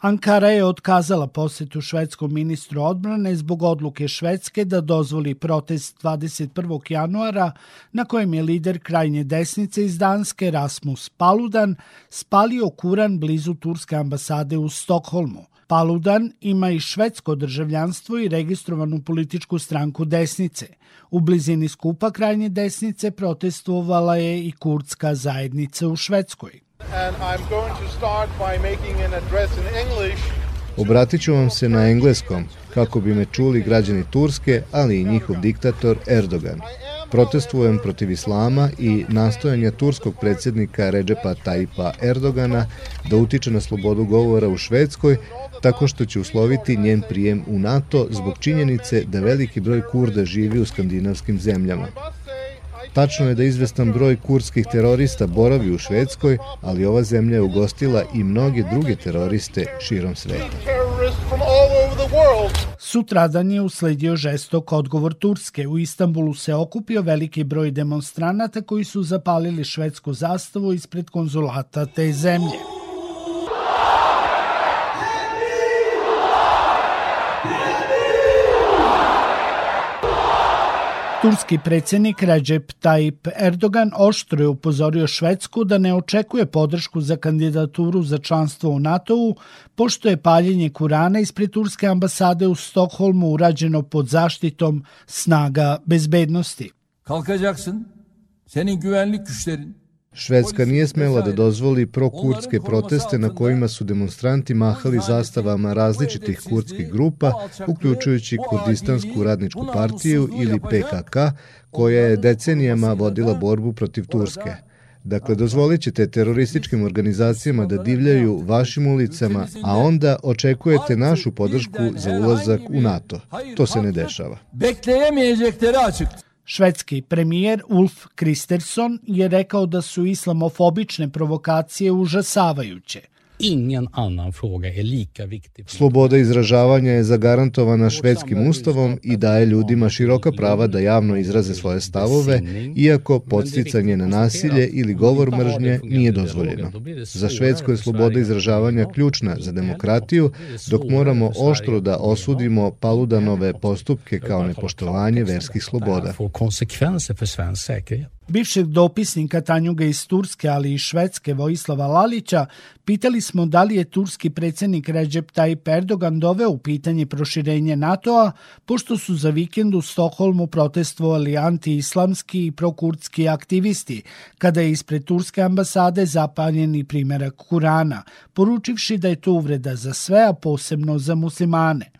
Ankara je otkazala posjetu švedskom ministru odbrane zbog odluke Švedske da dozvoli protest 21. januara na kojem je lider krajnje desnice iz Danske Rasmus Paludan spalio kuran blizu turske ambasade u Stokholmu. Paludan ima i švedsko državljanstvo i registrovanu političku stranku desnice. U blizini skupa krajnje desnice protestovala je i kurdska zajednica u Švedskoj. And I'm going to start by making an address in Obratit ću vam se na engleskom, kako bi me čuli građani Turske, ali i njihov diktator Erdogan. Protestujem protiv islama i nastojanja turskog predsjednika Ređepa Tajipa Erdogana da utiče na slobodu govora u Švedskoj, tako što će usloviti njen prijem u NATO zbog činjenice da veliki broj kurda živi u skandinavskim zemljama. Tačno je da izvestan broj kurskih terorista boravi u Švedskoj, ali ova zemlja je ugostila i mnoge druge teroriste širom sveta. Sutradan je usledio žestok odgovor Turske. U Istanbulu se okupio veliki broj demonstranata koji su zapalili švedsku zastavu ispred konzulata te zemlje. Turski predsjednik Recep Tayyip Erdogan oštro je upozorio Švedsku da ne očekuje podršku za kandidaturu za članstvo u NATO-u, pošto je paljenje Kurana ispred Turske ambasade u Stokholmu urađeno pod zaštitom snaga bezbednosti. Kalkacaksın, senin güvenlik güçlerin Švedska nije smela da dozvoli prokurdske proteste na kojima su demonstranti mahali zastavama različitih kurdskih grupa, uključujući Kurdistansku radničku partiju ili PKK, koja je decenijama vodila borbu protiv Turske. Dakle, dozvolit ćete terorističkim organizacijama da divljaju vašim ulicama, a onda očekujete našu podršku za ulazak u NATO. To se ne dešava. Bekleyemeyecekleri açıktı. Švedski premijer Ulf Kristersson je rekao da su islamofobične provokacije užasavajuće ingen annan fråga är lika viktig. Sloboda izražavanja je zagarantovana švedskim ustavom i daje ljudima široka prava da javno izraze svoje stavove, iako podsticanje na nasilje ili govor mržnje nije dozvoljeno. Za švedsko je sloboda izražavanja ključna za demokratiju, dok moramo oštro da osudimo paludanove postupke kao nepoštovanje verskih sloboda. för svensk säkerhet bivšeg dopisnika Tanjuga iz Turske, ali i Švedske Vojislava Lalića, pitali smo da li je turski predsjednik Recep Tayyip Erdogan doveo u pitanje proširenje NATO-a, pošto su za vikend u Stokholmu protestovali anti-islamski i prokurdski aktivisti, kada je ispred turske ambasade zapaljen i primjerak Kurana, poručivši da je to uvreda za sve, a posebno za muslimane.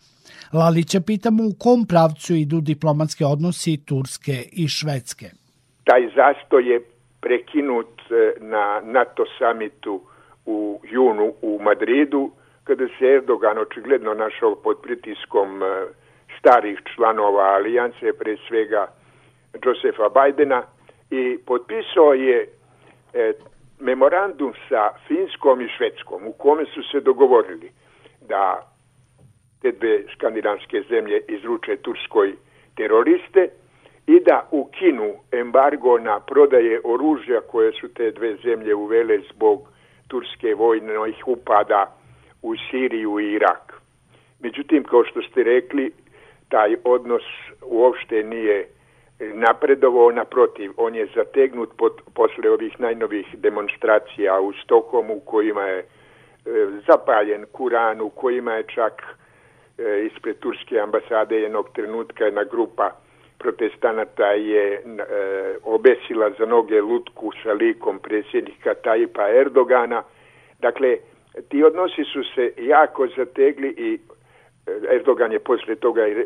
Lalića pitamo u kom pravcu idu diplomatske odnosi Turske i Švedske taj zastoj je prekinut e, na NATO samitu u junu u Madridu, kada se Erdogan očigledno našao pod pritiskom e, starih članova alijanse, pre svega Josefa Bajdena, i potpisao je e, memorandum sa Finskom i Švedskom, u kome su se dogovorili da te dve skandinavske zemlje izruče Turskoj teroriste, i da ukinu embargo na prodaje oružja koje su te dve zemlje uvele zbog turske vojnih upada u Siriju i Irak. Međutim, kao što ste rekli, taj odnos uopšte nije napredovao, naprotiv, on je zategnut pod, posle ovih najnovih demonstracija u Stokomu kojima je e, zapaljen Kuran, u kojima je čak e, ispred Turske ambasade jednog trenutka jedna grupa protestanata je e, obesila za noge lutku sa likom predsjednika Tajipa Erdogana. Dakle, ti odnosi su se jako zategli i eh, Erdogan je posle toga eh,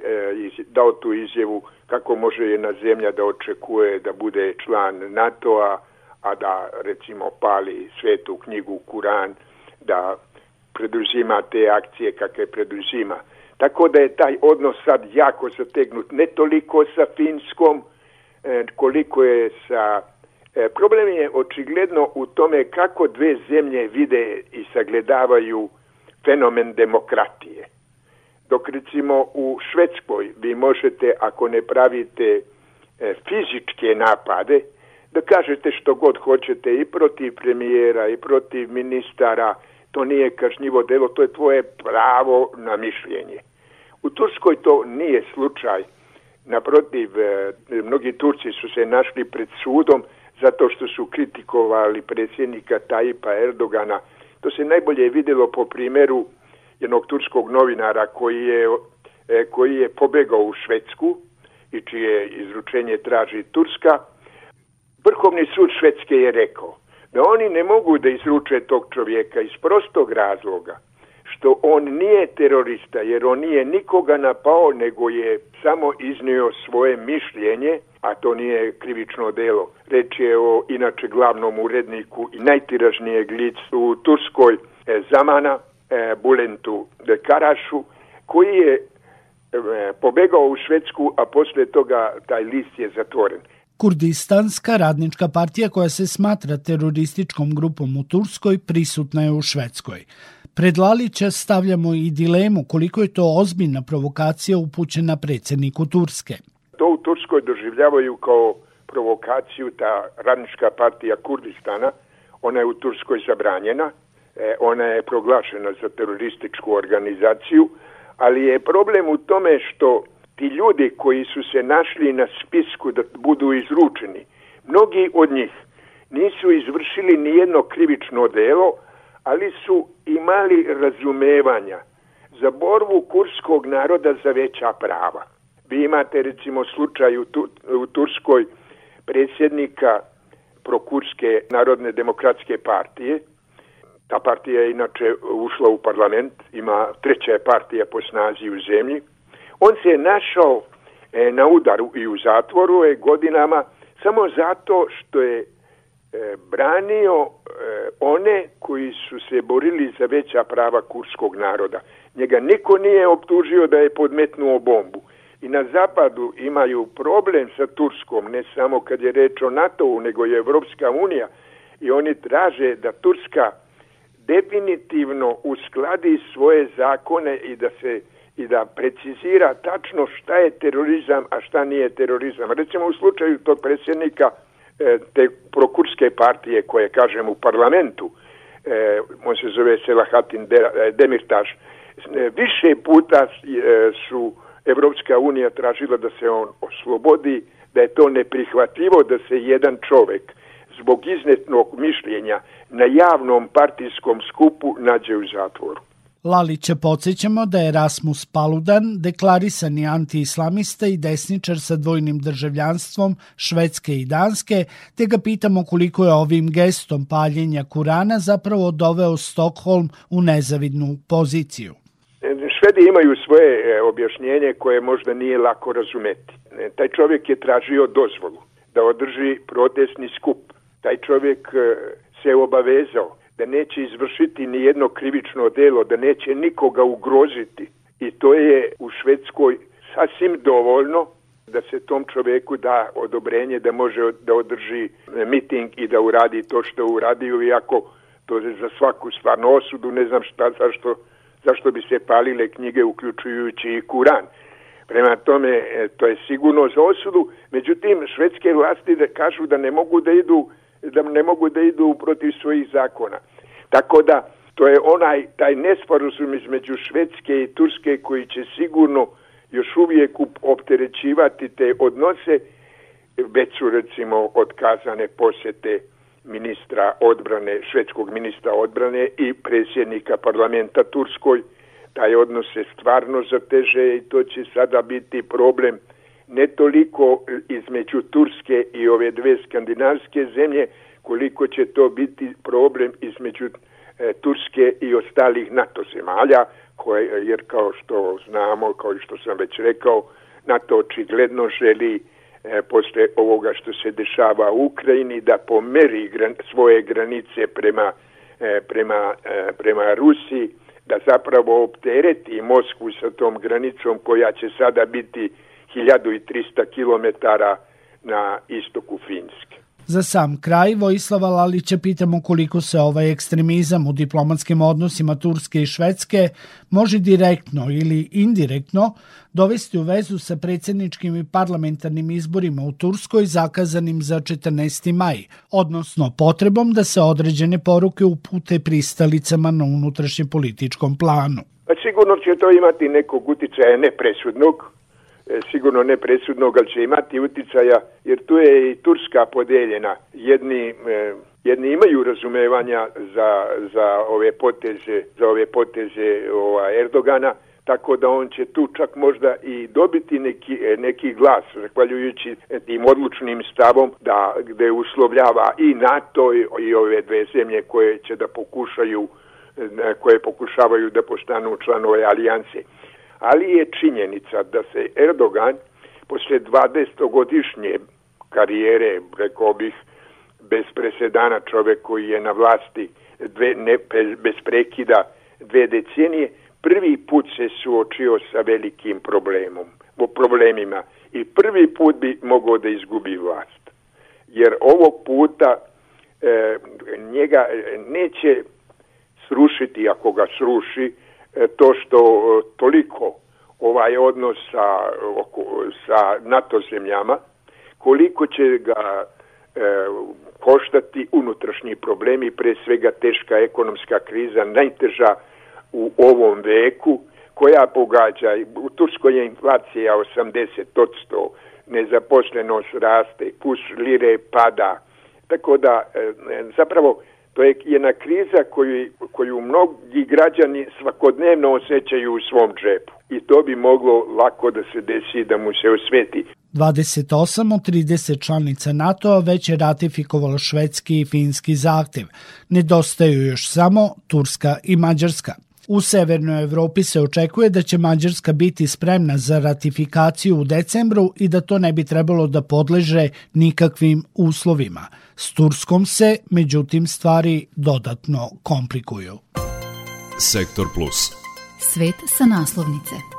dao tu izjevu kako može jedna zemlja da očekuje da bude član NATO-a, a da recimo pali svetu knjigu Kuran, da preduzima te akcije kakve preduzima. Tako da je taj odnos sad jako zategnut, ne toliko sa Finskom, e, koliko je sa... E, problem je očigledno u tome kako dve zemlje vide i sagledavaju fenomen demokratije. Dok recimo u Švedskoj vi možete, ako ne pravite e, fizičke napade, da kažete što god hoćete i protiv premijera i protiv ministara, to nije kažnjivo delo, to je tvoje pravo na mišljenje. U Turskoj to nije slučaj. Naprotiv, e, mnogi Turci su se našli pred sudom zato što su kritikovali predsjednika Tajipa Erdogana. To se najbolje vidjelo po primjeru jednog turskog novinara koji je, e, koji je pobegao u Švedsku i čije izručenje traži Turska. Vrhovni sud Švedske je rekao da oni ne mogu da izruče tog čovjeka iz prostog razloga što on nije terorista jer on nije nikoga napao nego je samo iznio svoje mišljenje a to nije krivično delo. Reč je o inače glavnom uredniku i najtiražnijeg licu u Turskoj e, Zamana, e, Bulentu de Karašu, koji je e, pobegao u Švedsku, a posle toga taj list je zatvoren. Kurdistanska radnička partija koja se smatra terorističkom grupom u Turskoj prisutna je u Švedskoj. Pred Lalića stavljamo i dilemu koliko je to ozbiljna provokacija upućena predsjedniku Turske. To u Turskoj doživljavaju kao provokaciju ta radnička partija Kurdistana. Ona je u Turskoj zabranjena, e, ona je proglašena za terorističku organizaciju, ali je problem u tome što ti ljudi koji su se našli na spisku da budu izručeni, mnogi od njih nisu izvršili ni jedno krivično delo, ali su imali razumevanja za borbu kurskog naroda za veća prava. Vi imate recimo slučaj u, tu, u Turskoj predsjednika prokurske narodne demokratske partije. Ta partija je inače ušla u parlament, ima treća partija po snazi u zemlji. On se je našao e, na udaru i u zatvoru je godinama samo zato što je e, branio e, one koji su se borili za veća prava kurskog naroda. Njega niko nije optužio da je podmetnuo bombu. I na zapadu imaju problem sa Turskom, ne samo kad je reč o NATO-u, nego je Evropska unija. I oni traže da Turska definitivno uskladi svoje zakone i da se i da precizira tačno šta je terorizam, a šta nije terorizam. Recimo u slučaju tog predsjednika e, te prokurske partije koje kažem u parlamentu, e, on se zove Selahatin e, Demirtaš, više puta su Evropska unija tražila da se on oslobodi, da je to neprihvatljivo da se jedan čovek zbog iznetnog mišljenja na javnom partijskom skupu nađe u zatvoru. Lalića podsjećamo da je Rasmus Paludan deklarisani antiislamista i desničar sa dvojnim državljanstvom Švedske i Danske, te ga pitamo koliko je ovim gestom paljenja Kurana zapravo doveo Stockholm u nezavidnu poziciju. Švedi imaju svoje e, objašnjenje koje možda nije lako razumeti. E, taj čovjek je tražio dozvolu da održi protestni skup. Taj čovjek e, se obavezao da neće izvršiti ni jedno krivično delo, da neće nikoga ugroziti. I to je u Švedskoj sasvim dovoljno da se tom čoveku da odobrenje da može da održi e, miting i da uradi to što je uradio, iako to je za svaku stvarnu osudu, ne znam šta, zašto, zašto bi se palile knjige uključujući i Kuran. Prema tome, e, to je sigurno za osudu, međutim, švedske vlasti da kažu da ne mogu da idu da ne mogu da idu protiv svojih zakona. Tako da, to je onaj, taj nesporazum između Švedske i Turske koji će sigurno još uvijek opterećivati te odnose, već su recimo odkazane posjete ministra odbrane, švedskog ministra odbrane i predsjednika parlamenta Turskoj. Taj odnos se stvarno zateže i to će sada biti problem ne toliko između Turske i ove dve skandinavske zemlje, koliko će to biti problem između e, Turske i ostalih NATO zemalja, koje, jer kao što znamo, kao što sam već rekao, NATO očigledno želi e, posle ovoga što se dešava u Ukrajini da pomeri gran, svoje granice prema, e, prema, e, prema Rusiji, da zapravo optereti Moskvu sa tom granicom koja će sada biti 1300 km na istoku Finske. Za sam kraj Vojislava Lalića pitamo koliko se ovaj ekstremizam u diplomatskim odnosima Turske i Švedske može direktno ili indirektno dovesti u vezu sa predsjedničkim i parlamentarnim izborima u Turskoj zakazanim za 14. maj, odnosno potrebom da se određene poruke upute pristalicama na unutrašnjem političkom planu. Pa sigurno će to imati nekog uticaja nepresudnog, E, sigurno ne presudnog, ali će imati uticaja, jer tu je i Turska podeljena. Jedni, e, jedni imaju razumevanja za, za ove poteze, za ove poteze ova, Erdogana, tako da on će tu čak možda i dobiti neki, e, neki glas, zahvaljujući tim odlučnim stavom da gde uslovljava i NATO i, i ove dve zemlje koje će da pokušaju koje pokušavaju da postanu članove alijanse ali je činjenica da se Erdogan posle 20-godišnje karijere, rekao bih, bez presedana čovek koji je na vlasti dve, ne, bez prekida dve decenije, prvi put se suočio sa velikim problemom, o problemima i prvi put bi mogao da izgubi vlast. Jer ovog puta e, njega eh, neće srušiti, ako ga sruši, E, to što e, toliko ovaj odnos sa, sa NATO zemljama, koliko će ga e, koštati unutrašnji problemi, pre svega teška ekonomska kriza, najteža u ovom veku, koja pogađa, u Turskoj je inflacija 80%, nezaposlenost raste, kus lire pada, tako da e, zapravo To je jedna kriza koju, koju mnogi građani svakodnevno osjećaju u svom džepu. I to bi moglo lako da se desi da mu se osveti. 28 od 30 članica NATO već je ratifikovalo švedski i finski zahtev. Nedostaju još samo Turska i Mađarska. U Severnoj Evropi se očekuje da će Mađarska biti spremna za ratifikaciju u decembru i da to ne bi trebalo da podleže nikakvim uslovima. S Turskom se, međutim, stvari dodatno komplikuju. Sektor Plus. Svet sa naslovnice.